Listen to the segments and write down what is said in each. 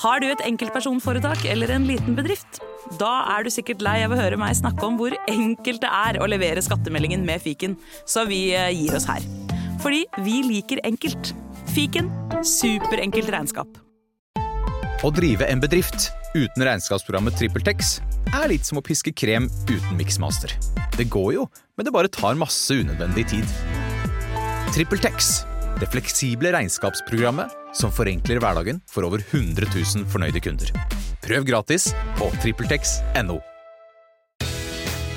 Har du et enkeltpersonforetak eller en liten bedrift? Da er du sikkert lei av å høre meg snakke om hvor enkelt det er å levere skattemeldingen med fiken, så vi eh, gir oss her. Fordi vi liker enkelt. Fiken superenkelt regnskap. Å drive en bedrift uten regnskapsprogrammet TrippelTex er litt som å piske krem uten miksmaster. Det går jo, men det bare tar masse unødvendig tid. TrippelTex, det fleksible regnskapsprogrammet som forenkler hverdagen for over 100 000 fornøyde kunder. Prøv gratis på TrippelTex.no.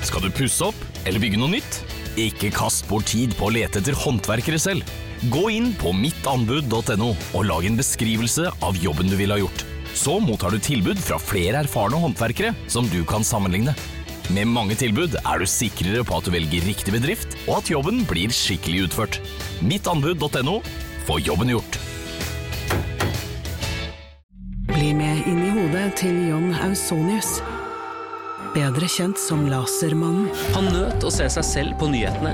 Skal du pusse opp eller bygge noe nytt? Ikke kast bort tid på å lete etter håndverkere selv. Gå inn på mittanbud.no og lag en beskrivelse av jobben du ville ha gjort. Så mottar du tilbud fra flere erfarne håndverkere som du kan sammenligne. Med mange tilbud er du sikrere på at du velger riktig bedrift, og at jobben blir skikkelig utført. Mittanbud.no få jobben gjort. Bli med inn i hodet til John Ausonius. Bedre kjent som Lasermannen. Han nøt å se seg selv på nyhetene,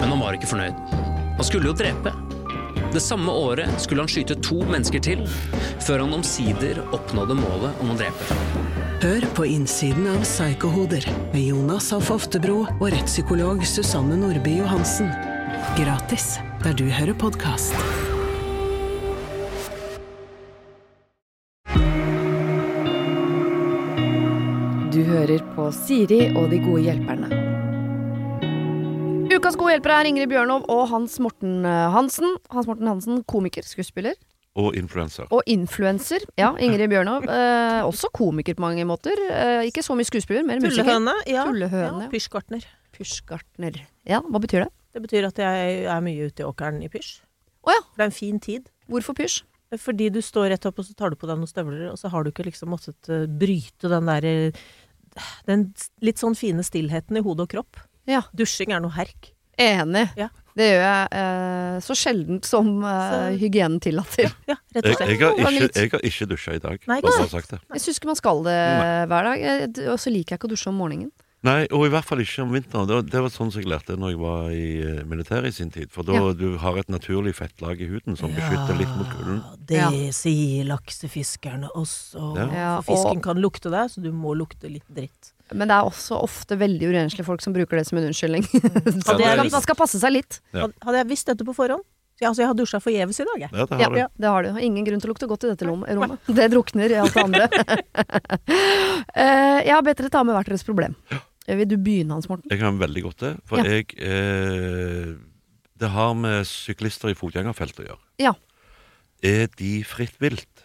men han var ikke fornøyd. Han skulle jo drepe. Det samme året skulle han skyte to mennesker til, før han omsider oppnådde målet om å drepe. Hør på innsiden av Psykohoder med Jonas Alf Oftebro og rettspsykolog Susanne Nordby Johansen. Gratis der du hører podkast. Du hører på Siri og de gode hjelperne. Ukas gode hjelpere er Ingrid Bjørnov og Hans Morten eh, Hansen. Hans Morten Hansen, komiker, skuespiller Og influenser. og influenser. Ja, Ingrid Bjørnov, eh, også komiker på mange måter. Eh, ikke så mye skuespiller, mer musiker. Tullehøne. Ja. Tullehøne, ja. Pysjgartner. Pysjgartner. Ja, hva betyr det? Det betyr at jeg er mye ute i åkeren i pysj. Å ja. Det er en fin tid. Hvorfor pysj? Fordi du står rett opp, og så tar du på deg noen støvler, og så har du ikke liksom måttet eh, bryte den derre Den litt sånn fine stillheten i hode og kropp. Ja. Dusjing er noe herk. Enig. Ja. Det gjør jeg eh, så sjeldent som eh, hygienen tillater. Ja, rett og Jeg, slett. jeg, har ikke, jeg har ikke dusja i dag. Nei, bare ikke for å sagt det. Jeg syns ikke man skal det hver dag. Og så liker jeg ikke å dusje om morgenen. Nei, og i hvert fall ikke om vinteren. Det var, det var sånn som jeg lærte når jeg var i eh, militæret i sin tid. For da Ja. du har et naturlig fettlag i huden som beskytter litt mot kulden. Det Ja. sier laksefiskerne også. Ja. Ja, For fisken og- kan lukte deg, så du må lukte litt dritt. Men det er også ofte veldig urenslige folk som bruker det som en unnskyldning. så Hadde man, skal, skal passe seg litt. Ja. Hadde jeg visst dette på forhånd ja, Altså, jeg har dusja forgjeves i dag, jeg. Ja, det har du. det har du. Ingen grunn til å lukte godt i dette rommet. Det drukner i alt det andre. Eh, jeg har bedt dere ta med hvert deres problem. Vil du begynne, Hans Morten? Jeg kan veldig godt det. For Ja. jeg eh, Det har med syklister i fotgjengerfeltet å gjøre. Ja. Er de fritt vilt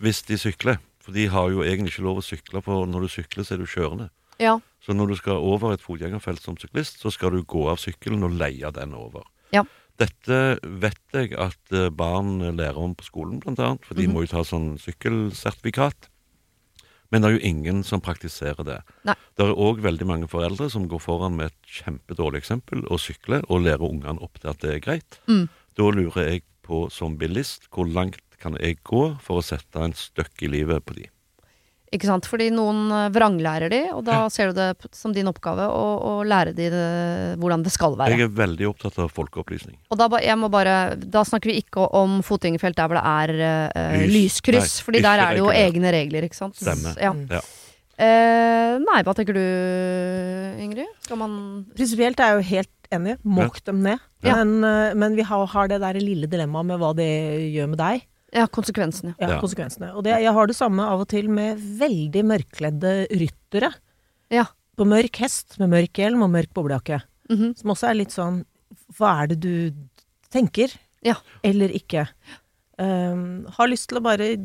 hvis de sykler? For de har jo egentlig ikke lov å sykle, for når du sykler, så er du kjørende. Ja. Så når du skal over et fotgjengerfelt som syklist, så skal du gå av sykkelen og leie den over. Ja. Dette vet jeg at eh, barn lærer om på skolen, blant annet. For de Mhm. må jo ta sånn sykkelsertifikat. Men det er jo ingen som praktiserer det. Nei. Det er òg veldig mange foreldre som går foran med et kjempedårlig eksempel og sykler, og lærer ungene opp til at det er greit. Mm. Da lurer jeg på som bilist hvor langt kan jeg gå for å sette en støkk i livet på de? Ikke sant? Fordi noen eh, vranglærer de, og da ser du det som din oppgave å, å lære de det, hvordan det skal være. Jeg er veldig opptatt av folkeopplysning. Og da, jeg må bare, da snakker vi ikke om fotgjengerfelt der hvor det er uh, Lys. lyskryss, Nei, fordi der er det jo egne regler, ikke sant? Stemmer. Ja. Ja. Eh, nei, hva tenker du, Ingrid? Skal man Prinsipielt er jeg jo helt enig. Måk dem ned. Ja. Men, eh, men vi har, har det der lille dilemmaet med hva det gjør med deg. Ja, konsekvensene. Ja, Ja. konsekvensene. Og det, jeg har det samme av og til med veldig mørkledde ryttere. Ja. På mørk hest med mørk hjelm og mørk boblejakke. Mhm. Som også er litt sånn Hva er det du tenker? Ja. Eller ikke? Um, har lyst til å bare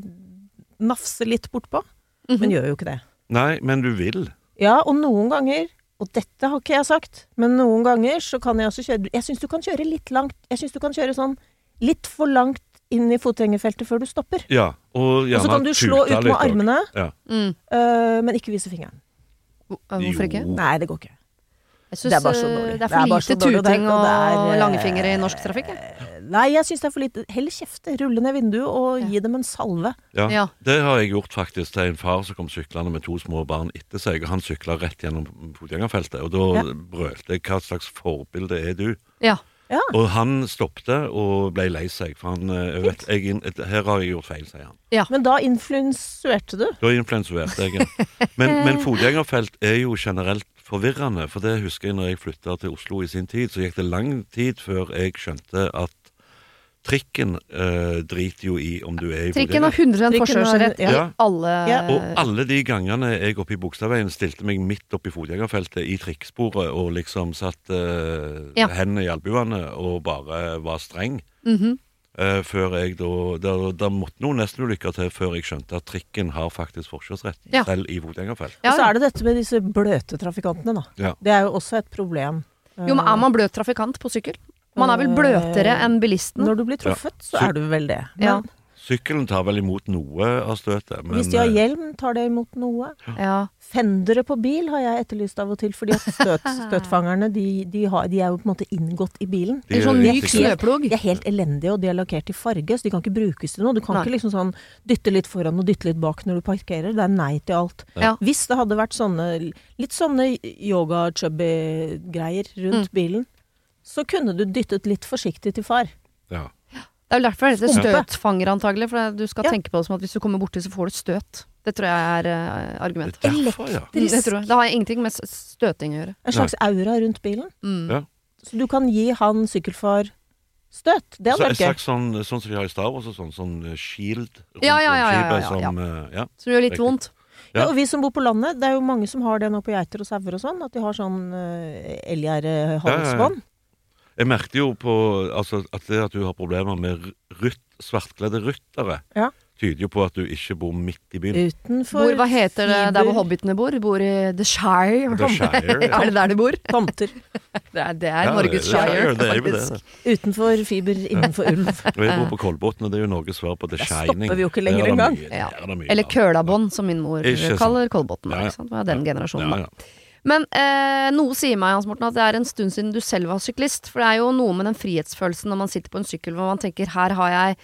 nafse litt bortpå, Mhm. men gjør jo ikke det. Nei, men du vil. Ja, og noen ganger og dette har ikke jeg sagt, men noen ganger så kan jeg også kjøre Jeg syns du kan kjøre litt langt. Jeg syns du kan kjøre sånn litt for langt inn i fotgjengerfeltet før du stopper. Ja, og Og så kan du slå ut med armene, Ja. Mm. øh, men ikke vise fingeren. Eh, Hvorfor ikke? Nei, det går ikke. Jeg synes, Det er bare så eh, dårlig. Det er for lite tuting og og, eh, langfingre i norsk trafikk. Nei, jeg syns det er for lite. Heller kjefte, rulle ned vinduet og Ja. gi dem en salve. Ja, Ja. Det har jeg gjort faktisk til en far som kom syklende med to små barn etter seg. Han sykla rett gjennom fotgjengerfeltet. Og da Ja. brølte jeg 'hva slags forbilde er du'? Ja. Ja. Og han stoppte og ble lei seg, for han jeg vet, jeg, Her har jeg gjort feil, sier han. Men da influensuerte du. Da influensuerte jeg. ja. Men, men fotgjengerfelt er jo generelt forvirrende, for det husker jeg når jeg flytta til Oslo i sin tid, så gikk det lang tid før jeg skjønte at trikken eh, driter jo i om du er i Trikken har 100 Trikken har- forkjørsrett i ja. alle Ja. Og alle de gangene jeg oppe i Bogstadveien stilte meg midt oppe i fotgjengerfeltet i trikksporet og liksom satt eh, Ja. hendene i albuene og bare var streng Mhm. eh, Før jeg da Da, da måtte noe nesten ulykker til før jeg skjønte at trikken har faktisk forkjørsrett, Ja. selv i fotgjengerfelt. Ja, Og så er det dette med disse bløte trafikantene, da. Ja. Det er jo også et problem. Jo, men er man bløt trafikant på sykkel? Man er vel bløtere enn bilisten? Når du blir truffet, så Så- er du vel det. Men Ja. Sykkelen tar vel imot noe av støtet, men hvis de har eh, hjelm, tar det imot noe. Ja. Fendere på bil har jeg etterlyst av og til, fordi at støt, støtfangerne de, de, har, de er jo på en måte inngått i bilen. de En sånn er myk snøplog. De er helt elendige, og de er lakkert i farge, så de kan ikke brukes til noe. Du kan Nei. ikke liksom sånn dytte litt foran og dytte litt bak når du parkerer. Det er nei til alt. Ja. Hvis det hadde vært sånne litt sånne yoga-chubby-greier rundt Mm. bilen, så kunne du dyttet litt forsiktig til far. ja. Det er vel derfor det heter støtfanger, antagelig. For du skal Ja. tenke på det som at hvis du kommer borti, så får du støt. Det tror jeg er uh, argument. Det er derfor, ja. Mm, Det, tror jeg. det har ingenting med støting å gjøre. En slags aura rundt bilen. Mm. Ja. Så du kan gi han sykkelfar støt. Det hadde vært gøy. sånn, sånn som vi har i Star Wars, sånn, sånn eh, shield rundt Ja, ja, ja, ja, ja, ja. som eh, ja. Som gjør litt Riktig. vondt. Ja. Ja. og vi som bor på landet, det er jo mange som har det nå på geiter og sauer og sånn, at de har sånn uh, elgjerdehalsbånd. Jeg merket jo på altså, at det at du har problemer med rutt, svartkledde ryttere, Ja. tyder jo på at du ikke bor midt i byen. Utenfor Hvor, hva heter det der hvor hobbitene bor? Bor i The Shire. The Shire, ja. er det der de bor? Tomter. Det er, det er Ja, Norges det- Shire, det er jo det. Utenfor fiber, innenfor ulv. Og jeg bor på Kolbotn, og det er jo Norges svar på The Der Shining. stopper vi jo ikke lenger er engang. Er det Eller. Kølabånd, som min mor Ikke kaller Kolbotn. Ja, ja. ikke sant? Det var den generasjonen. Ja, ja. Men eh, noe sier meg Hans Morten, at det er en stund siden du selv var syklist. For det er jo noe med den frihetsfølelsen når man sitter på en sykkel hvor man tenker her har jeg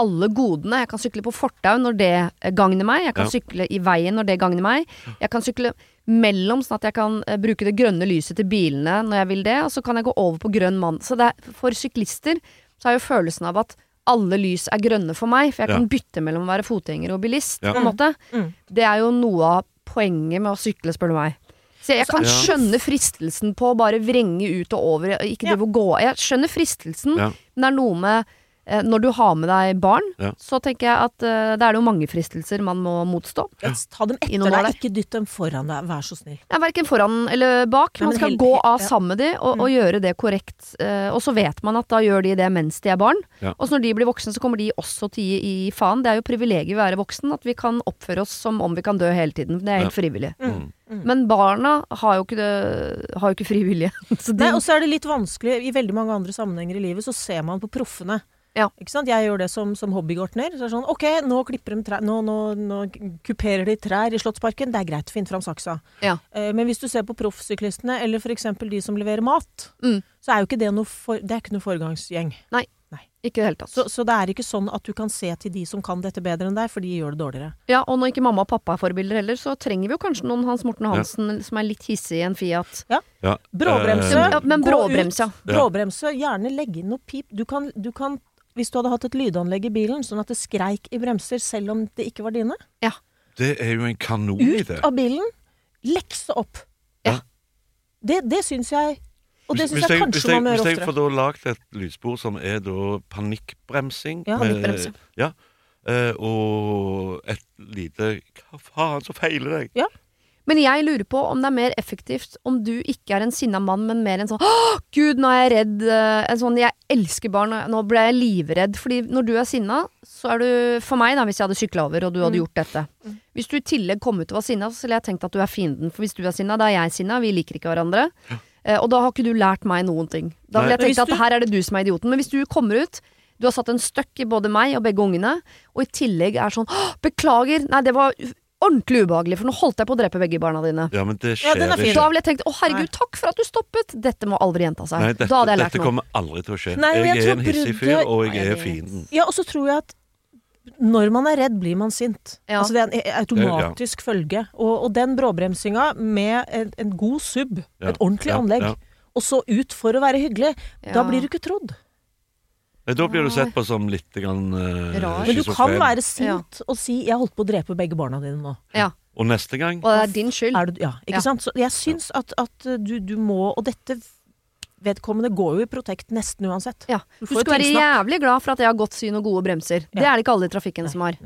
alle godene. Jeg kan sykle på fortau når det eh, gagner meg. Jeg kan Ja. sykle i veien når det gagner meg. Jeg kan sykle mellom, sånn at jeg kan eh, bruke det grønne lyset til bilene når jeg vil det. Og så kan jeg gå over på grønn mann. Så det er, for syklister så er jo følelsen av at alle lys er grønne for meg, for jeg Ja. kan bytte mellom å være fotgjenger og bilist. Ja. på en måte. Mm. Det er jo noe av poenget med å sykle, spør du meg. Så jeg kan Ja. skjønne fristelsen på å bare vrenge ut og over, ikke Ja. drive og gå Jeg skjønner fristelsen, Ja. men det er noe med eh, Når du har med deg barn, Ja. så tenker jeg at uh, det er jo mange fristelser man må motstå. Ja, Ta dem etter deg, ikke dytt dem foran deg, vær så snill. Ja, Verken foran eller bak. Nei, Man skal gå av ja. sammen med de og, og gjøre det korrekt. Uh, og så vet man at da gjør de det mens de er barn. Ja. Og så når de blir voksne, så kommer de også til å gi i faen. Det er jo privilegiet å være voksen, at vi kan oppføre oss som om vi kan dø hele tiden. Det er helt frivillig. Mm. Men barna har jo ikke, det, har jo ikke fri vilje. Nei, og så er det litt vanskelig I veldig mange andre sammenhenger i livet så ser man på proffene. Ja. Jeg gjør det som, som hobbygartner. Så sånn, ok, nå trær, nå, nå, nå kuperer de trær i Slottsparken. Det er greit, finn fram saksa. Ja. Eh, men hvis du ser på proffsyklistene, eller f.eks. de som leverer mat, Mm. så er jo ikke det noe, for, det er ikke noe foregangsgjeng. Ikke i det hele tatt. Så, så det er ikke sånn at du kan se til de som kan dette bedre enn deg, for de gjør det dårligere. Ja, og når ikke mamma og pappa er forbilder heller, så trenger vi jo kanskje noen Hans Morten Hansen som er litt hissig i en Fiat. Ja. Bråbremse. Eh, Ja, men bråbremse, ja. Bråbremse. Gjerne legge inn noe pip. Du kan, du kan, hvis du hadde hatt et lydanlegg i bilen, sånn at det skreik i bremser selv om det ikke var dine, Ja. Det er jo en ut av bilen, lekse opp. Ja. Det, det syns jeg Og det syns jeg kanskje jeg, man må Hvis jeg får da lagd et lydspor som er da panikkbremsing Ja, med- panikkbremse. Ja, eh, og et lite Hva faen, så feiler deg? Men jeg lurer på om det er mer effektivt om du ikke er en sinna mann, men mer en sånn 'Å, gud, nå er jeg redd. eh, En sånn jeg elsker barn, og nå ble jeg livredd. Fordi når du er sinna, så er du For meg, da, hvis jeg hadde sykla over og du hadde Mm. gjort dette. Hvis du i tillegg kom ut og var sinna, så ville jeg tenkt at du er fienden. For hvis du er sinna, da er jeg sinna. Vi liker ikke hverandre. Eh, og da har ikke du lært meg noen ting. Da vil jeg tenke at her er det du som er idioten. Men hvis du kommer ut du har satt en støkk i både meg og begge ungene, og i tillegg er sånn 'Beklager, nei, det var ordentlig ubehagelig, for nå holdt jeg på å drepe begge barna dine'. Ja, men det skjer er ikke. Da ville jeg tenkt 'Å, herregud, Nei. takk for at du stoppet'. Dette må aldri gjenta seg. Nei, dette, da hadde jeg lært dette kommer aldri til å skje. Nei, jeg jeg er en hissig fyr, og Nei, jeg jeg er fienden. Ja, og så tror jeg at når man er redd, blir man sint. Ja. Altså det er en automatisk følge. Og, og den bråbremsinga med en, en god sub, Ja, et ordentlig ja, anlegg, ja. og så ut for å være hyggelig, Ja. da blir du ikke trodd. Da blir du sett på som litt grann uh, Rar. Men du kan være sint og si 'jeg holdt på å drepe begge barna dine nå'. Ja. Og neste gang Og det er din skyld. Er du, ja, ikke Ja. sant? Så jeg syns at, at du, du må Og dette vedkommende går jo i protekt nesten uansett. Ja. Du Du skal være jævlig glad for at jeg har godt syn og gode bremser. Det er det ikke alle i trafikken som har.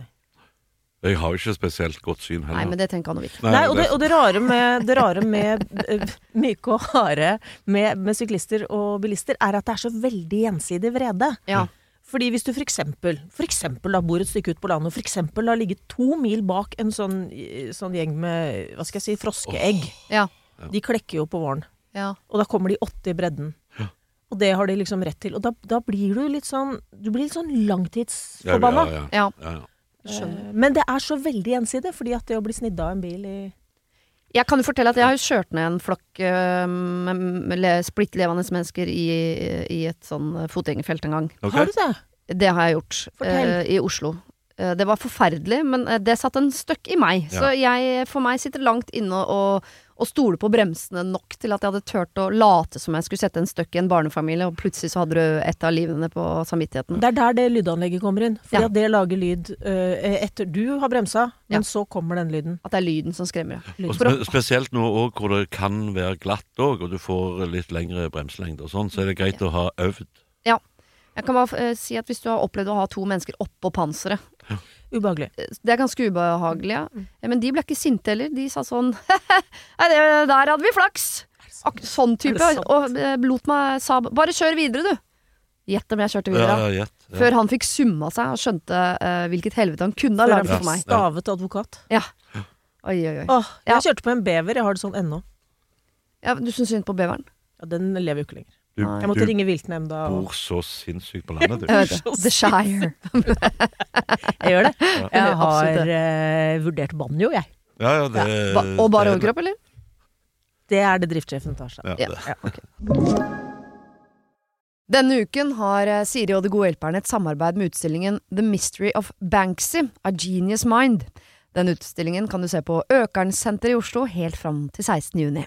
Jeg har jo ikke spesielt godt syn heller. Nei, men det tenker han og vi. Nei, og det, og det rare med, det rare med eh, myke og harde med, med syklister og bilister, er at det er så veldig gjensidig vrede. Ja. Fordi hvis du for eksempel, for eksempel da bor et stykke ut på landet, og for eksempel har ligget to mil bak en sånn, sånn gjeng med, hva skal jeg si, froskeegg. Ja. De klekker jo på våren. Ja. Og da kommer de åtte i bredden. Og det har de liksom rett til. Og da, da blir du litt sånn Du blir litt sånn langtidsforbanna. ja, ja, Ja. ja, ja. Eh, Men det er så veldig gjensidig, fordi at det å bli snidd av en bil i Jeg kan jo fortelle at jeg har jo kjørt ned en flokk øh, med, med le- splitt mennesker i, i et sånn fotgjengerfelt en gang. Okay. Har du det? Det har jeg gjort øh, i Oslo. Det var forferdelig, men det satt en støkk i meg. Ja. Så jeg, for meg sitter langt inne å å stole på bremsene nok til at jeg hadde turt å late som jeg skulle sette en støkk i en barnefamilie, og plutselig så hadde du et av livene på samvittigheten. Det er der det lydanlegget kommer inn. Fordi Ja. at det lager lyd uh, etter du har bremsa, Ja. men så kommer den lyden. At det er lyden som skremmer. ja. Og spe spesielt nå òg hvor det kan være glatt òg, og du får litt lengre bremselengde og sånn, så er det greit å ha øvd. Ja. Jeg kan bare uh, si at hvis du har opplevd å ha to mennesker oppå panseret Ubehagelig. eh, Det er ganske ubehagelig, ja. ja. Men de ble ikke sinte heller. De sa sånn Nei, det, der hadde vi flaks! Ak sånn type. Og eh, lot meg sa Bare kjør videre, du. Gjett om jeg kjørte videre. ja, ja, Ja. Før han fikk summa seg og skjønte uh, hvilket helvete han kunne ha lagd for meg. stavet advokat. Oi, oi, oi. Åh, jeg Ja. kjørte på en bever, jeg har det sånn ennå. Ja, du syns synd på beveren? Ja, den lever jo ikke lenger. Du, Jeg måtte du ringe viltnemnda. Du bor så sinnssykt på landet, du. The Shire. Jeg gjør det. Ja, Jeg har uh, vurdert banjo, jeg. Ja, ja, det, Ba og bare overkropp, eller? Det er det driftssjefen tar seg av. Ja, Ja. det- Ja, ok. Denne uken har eh, Siri og De gode hjelperne et samarbeid med utstillingen The Mystery of Banksy, A Genius Mind. Den utstillingen kan du se på Økernsenteret i Oslo helt fram til 16. juni.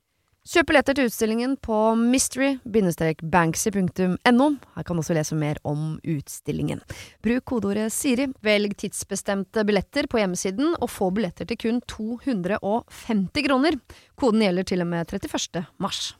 Kjøp billetter til utstillingen på mystery-banksy.no. Her kan du også lese mer om utstillingen. Bruk kodeordet Siri, velg tidsbestemte billetter på hjemmesiden, og få billetter til kun 250 kroner. Koden gjelder til og med 31. mars.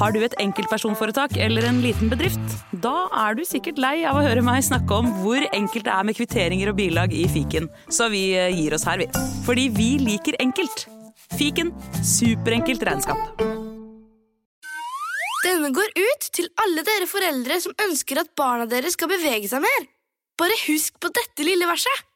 Har du et enkeltpersonforetak eller en liten bedrift? Da er du sikkert lei av å høre meg snakke om hvor enkelt det er med kvitteringer og bilag i fiken, så vi eh, gir oss her, vi. Fordi vi liker enkelt. Fiken superenkelt regnskap. Denne går ut til alle dere foreldre som ønsker at barna deres skal bevege seg mer. Bare husk på dette lille verset.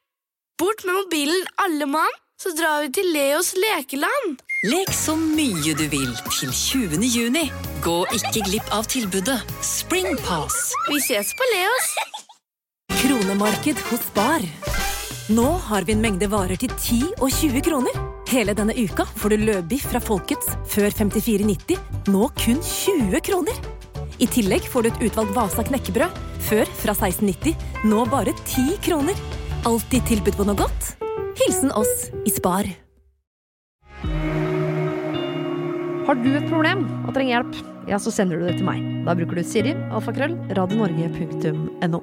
Bort med mobilen alle mann, så drar vi til Leos lekeland. Lek så mye du vil til 20. juni. Gå ikke glipp av tilbudet Springpass. Vi ses på Leos. Kronemarked hos Bar. Nå har vi en mengde varer til 10 og 20 kroner. Hele denne uka får du løbiff fra Folkets før 54,90, nå kun 20 kroner. I tillegg får du et utvalgt Vasa knekkebrød, før fra 16,90, nå bare 10 kroner. Alltid tilbud på noe godt. Hilsen oss i Spar. Har du et problem og trenger hjelp, ja, så sender du det til meg. Da bruker du Siri, alfakrøll, radionorge.no.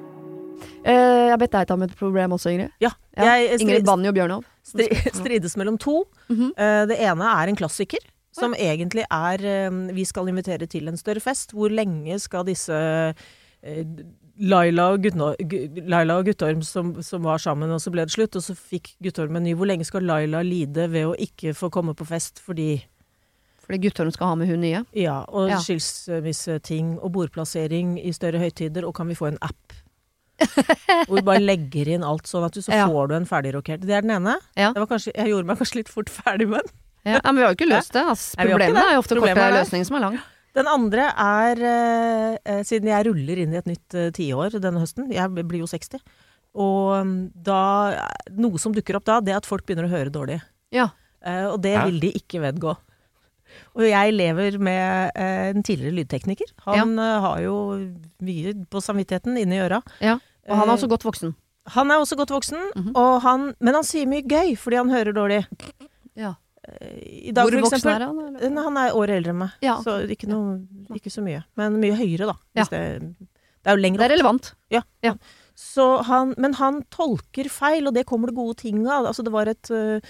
Eh, jeg har bedt deg ta med et problem også, Ingrid. Ja. Ja, Jeg Ingrid strid, Banjo Bjørnov. Stri, strides mellom to. Mm -hmm. uh, det ene er en klassiker. Som egentlig er uh, Vi skal invitere til en større fest. Hvor lenge skal disse uh, Laila og, Laila og Guttorm som, som var sammen, og så ble det slutt. Og så fikk Guttorm en ny. Hvor lenge skal Laila lide ved å ikke få komme på fest fordi Fordi Guttorm skal ha med hun nye. Ja, og Ja. skilsmisseting og bordplassering i større høytider. Og kan vi få en app? Hvor vi bare legger inn alt sånn at du så Ja. får du en ferdigrokert. Det er den ene. Ja. Det var kanskje, jeg gjorde meg kanskje litt fort ferdig med den. Ja, men vi har jo ikke løst det. Altså, problemet det. er jo ofte Problemet kortere er løsning som er lang. Den andre er eh, eh, Siden jeg ruller inn i et nytt eh, tiår denne høsten, jeg blir jo 60, og mm, da Noe som dukker opp da, det er at folk begynner å høre dårlig. Ja. Eh, og det Hæ? vil de ikke vedgå. Og jeg lever med eh, en tidligere lydtekniker. Han eh, har jo mye på samvittigheten inni øra. Ja. Og han er Eh, også godt voksen. Han er også godt voksen, Mhm. og han, men han sier mye gøy fordi han hører dårlig. Ja. Eh, dag, Hvor voksen er han? eller? Eh, Han er året eldre enn meg, Ja. så ikke, noe, ikke så mye. Men mye høyere, da. Ja. Det, det er jo lenger Det er relevant. Så han, men han tolker feil, og det kommer det gode ting av. Altså, det var et uh,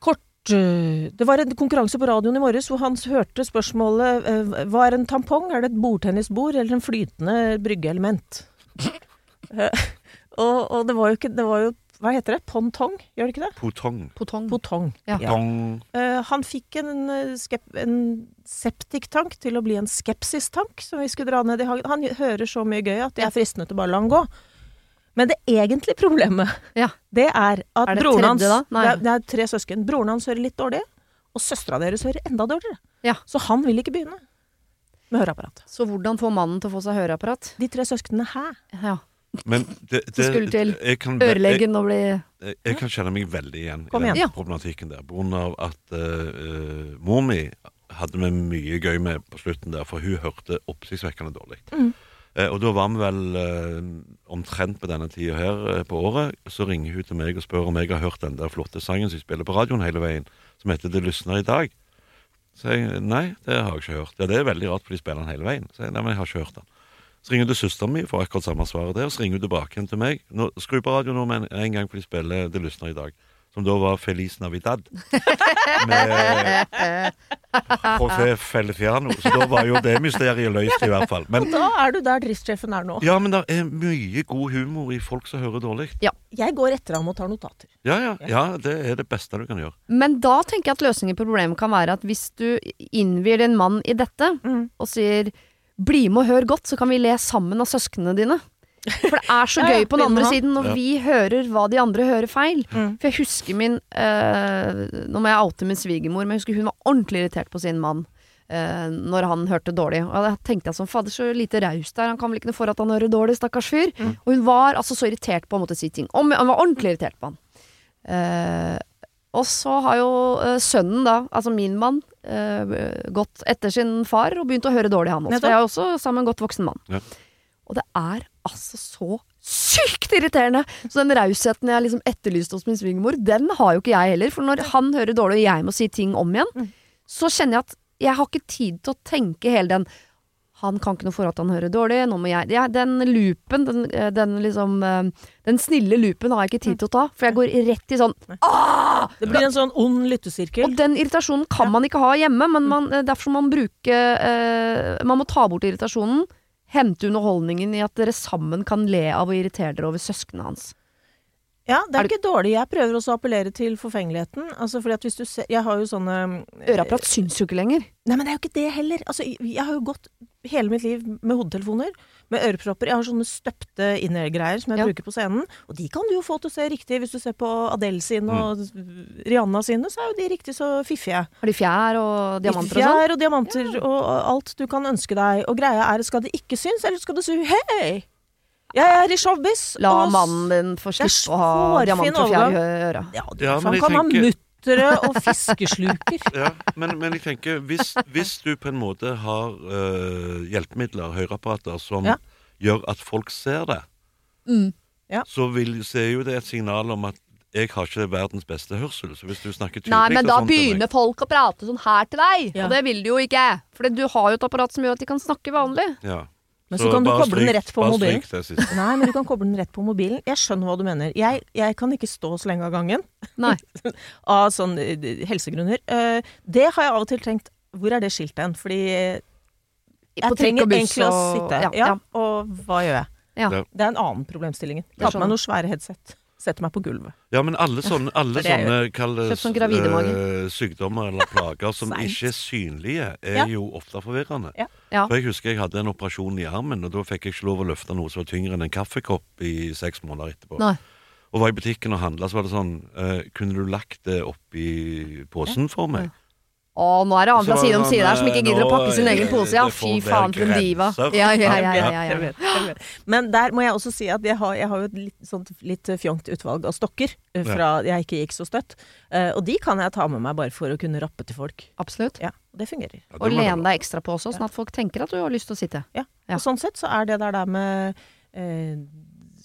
kort uh, Det var en konkurranse på radioen i morges hvor han hørte spørsmålet uh, Hva er en tampong? Er det et bordtennisbord eller en flytende bryggeelement? Eh, og, og det var jo ikke Det var jo Hva heter det? Pontong? Gjør det ikke det? Potong. Potong. Potong. Ja. Potong. Uh, han fikk en, eh, skep en septiktank til å bli en skepsistank, som vi skulle dra ned i hagen. Han hører så mye gøy at det er fristende til bare å la han gå. Men det egentlige problemet, Ja. det er at Er det broren hans? Det, er, det er tre søsken. Broren hans hører litt dårlig, og søstera deres hører enda dårligere. Ja. Så han vil ikke begynne med høreapparat. Så hvordan få mannen til å få seg høreapparat? De tre søsknene hæ? Ja. Men det, det, skulle til jeg kan, jeg, Ørelegen og bli jeg, jeg kan kjenne meg veldig igjen Kom i den igjen. Problematikken der. På grunn av at eh, eh, mor mi hadde vi mye gøy med på slutten der, for hun hørte oppsiktsvekkende dårlig. Mm. Eh, og da var vi vel eh, omtrent på denne tida her eh, på året. Så ringer hun til meg og spør om jeg har hørt den der flotte sangen som spiller på radioen hele veien, som heter 'Det lysner i dag'. Så jeg nei, det har jeg ikke hørt. Ja, det er veldig rart, for de spiller den hele veien. Så jeg nei, men jeg har ikke hørt den. Så ringer du søsteren min, får akkurat samme svaret der. Så ringer hun tilbake igjen til meg. Nå, skru på radioen nå med en, en gang, for de spiller 'Det lysner i dag'. Som da var Feliz Navidad. Med José Feliciano. Så da var jo det mysteriet løst, i hvert fall. Men, Da er du der driftssjefen er nå. ja, men det er mye god humor i folk som hører dårlig. Jeg går etter ham og tar notater. Ja, ja, ja, det er det beste du kan gjøre. Men da tenker jeg at løsningen på problemet kan være at hvis du innvier din mann i dette, Mm. og sier 'bli med og hør godt, så kan vi le sammen av søsknene dine'. For det er så gøy på den andre siden når vi hører hva de andre hører feil. Mm. For jeg husker min eh, Nå må jeg oute min svigermor, men jeg husker hun var ordentlig irritert på sin mann. Uh, når han hørte dårlig. Og da tenkte jeg sånn, fader så lite raust der, han kan vel ikke noe for at han hører dårlig, stakkars fyr. Mm. Og hun var altså så irritert på å måtte si ting. Og han var ordentlig irritert på han. Eh, og så har jo eh, sønnen da, altså min mann, eh, gått etter sin far og begynt å høre dårlig han også. For jeg er også sammen med en godt voksen mann. Ja. Og det er altså så sykt irriterende! Så den rausheten jeg liksom etterlyste hos min svigermor, den har jo ikke jeg heller. For når han hører dårlig og jeg må si ting om igjen, Mm. så kjenner jeg at jeg har ikke tid til å tenke hele den han kan ikke noe for at han hører dårlig, nå må jeg ja, Den loopen, den, eh, den liksom eh, Den snille loopen har jeg ikke tid til å ta, for jeg går rett i sånn! Det blir en sånn ond lyttesirkel. Og den irritasjonen kan man ikke ha hjemme, men man, eh, derfor må man bruke uh, Man må ta bort irritasjonen. Hente underholdningen i at dere sammen kan le av å irritere dere over søsknene hans. Ja, det Er er ikke dårlig. Jeg prøver også å appellere til forfengeligheten. Altså, fordi at hvis du ser Jeg har jo sånne Øreapparat syns jo ikke lenger. Nei, men det er jo ikke det heller. Altså, jeg har jo gått hele mitt liv med hodetelefoner, med ørepropper. Jeg har sånne støpte innergreier som jeg Ja. bruker på scenen. Og de kan du jo få til å se riktig. Hvis du ser på Adele sine og Rihanna sine, så er jo de riktig så fiffige. Har de fjær og diamanter og sånn? Fjær og diamanter og alt du kan ønske deg. Og greia er, skal det ikke synes, eller skal det si hei? Jeg er i showbiz. La og mannen din få slippe å ha diamanter og fjær i øra. Ja, du, Ja, han kan kan ha tenker- muttere og fiskesluker. Ja, men, men jeg tenker, hvis, hvis du på en måte har eh, hjelpemidler, høreapparater, som Ja. gjør at folk ser det, Mm. Ja. så vil, så er jo det et signal om at jeg har ikke verdens beste hørsel, så hvis du snakker tydelig Nei, men da sånn begynner folk å prate sånn her til deg, Ja. og det vil de jo ikke. For du har jo et apparat som gjør at de kan snakke vanlig. Ja. Men så kan du koble koble den rett på mobilen. stryk. Nei, men du kan koble den rett på mobilen. Jeg skjønner hva du mener. Jeg, jeg kan ikke stå så lenge av gangen. Nei. av sånn eh, helsegrunner. Eh, det har jeg av og til tenkt Hvor er det skiltet hen? Fordi jeg trenger og egentlig å sitte. ja, Ja, ja. og hva gjør jeg? Ja. Det er en annen problemstilling. Ta på meg noe svære headset. Sette meg på gulvet. Ja, men alle sånne, alle sånne kalles sånn eh, sykdommer eller plager som ikke er synlige, er Ja. jo ofte forvirrende. Ja. Ja. For Jeg husker jeg hadde en operasjon i armen, og da fikk jeg ikke lov å løfte noe som var tyngre enn en kaffekopp i seks måneder etterpå. Nei. Og var i butikken og handla, så var det sånn uh, Kunne du lagt det oppi posen for meg? Å, nå er det annen fra side om side her som ikke gidder å pakke sin eh, egen pose. Ja, fy faen for en diva. Ja, ja, ja, ja, ja, Jeg vet, jeg vet. Men der må jeg også si at jeg har, jeg har jo et litt, sånt, litt fjongt utvalg av stokker eh, fra jeg ikke gikk så støtt. Eh, og de kan jeg ta med meg bare for å kunne rappe til folk. Absolutt. Ja, det fungerer. Ja, det Og lene deg ekstra på også, sånn at folk tenker at du har lyst til å sitte. Ja. Ja. Og sånn sett så er det der der med eh,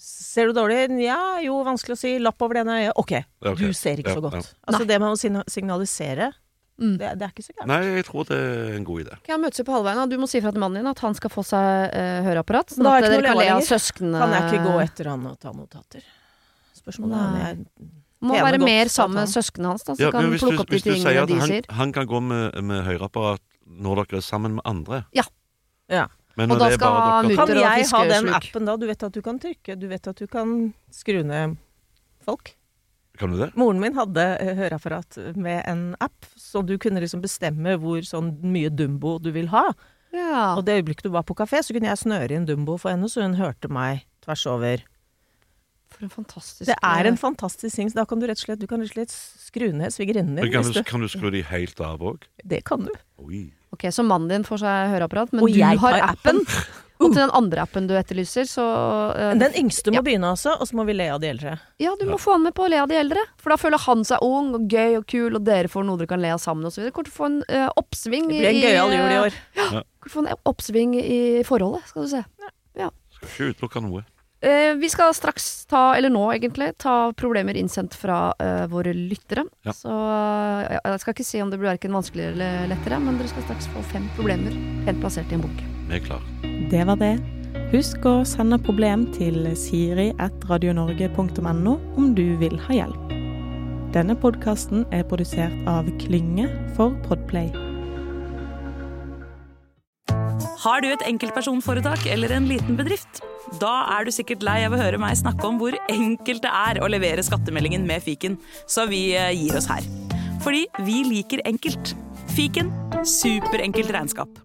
Ser du dårlig? Ja, jo, vanskelig å si. Lapp over det ene øyet. Ok, du ser ikke Ja, så godt. ja. Altså det med å signalisere, Mm. det, det er ikke så gærent. Nei, jeg tror det er en god idé. Kan jeg møtes på halvveien? Du må si fra til mannen din at han skal få seg uh, høreapparat. Sånn at dere kan le av søsknene. Kan jeg ikke gå etter han og ta notater? Spørsmålet er om Nei. Må være mer sammen med han- søsknene hans, da, så Ja, kan plukke du, opp de hvis du sier tingene at de han, sier. han kan gå med, med høreapparat når dere er sammen med andre Ja. Ja. Men Og da skal han skal og fiske mutter Kan jeg ha den appen da? Du vet at du kan trykke, du vet at du kan skru ned folk. Kan du det? Moren min hadde eh, høreapparat med en app, så du kunne liksom bestemme hvor sånn mye Dumbo du vil ha. Ja. Og det øyeblikket du var på kafé, så kunne jeg snøre inn Dumbo for henne, så hun hørte meg tvers over. For en fantastisk Det er en fantastisk ting. så Da kan du rett og slett, du kan rett og slett skru ned svigerinnen din. Men kan, hvis du, kan du skru de helt av òg? Det kan du. Oi. Ok, Så mannen din får seg høreapparat, men Og du har appen. appen. Og til den andre appen du etterlyser, så uh, Den yngste må Ja. begynne altså, og så må vi le av de eldre. Ja, du må få han med på å le av de eldre. For da føler han seg ung og gøy og kul, og dere får noe dere kan le av sammen osv. Kommer til å få en uh, oppsving Det blir en gøyal jul i år. Kommer til å få en oppsving i forholdet, skal du se. Skal ikke utelukke noe. Uh, vi skal straks ta, eller nå egentlig, ta problemer innsendt fra våre lyttere. Ja. Så jeg skal ikke si om det blir verken vanskeligere eller lettere, men dere skal straks få fem problemer helt plassert i en bunke. Vi er klar. Det var det. Husk å sende problem til siri.radionorge.no om du vil ha hjelp. Denne podkasten er produsert av Klynge for Podplay. Har du et enkeltpersonforetak eller en liten bedrift? Da er du sikkert lei av å høre meg snakke om hvor enkelt det er å levere skattemeldingen med fiken, så vi eh, gir oss her. Fordi vi liker enkelt. Fiken superenkelt regnskap.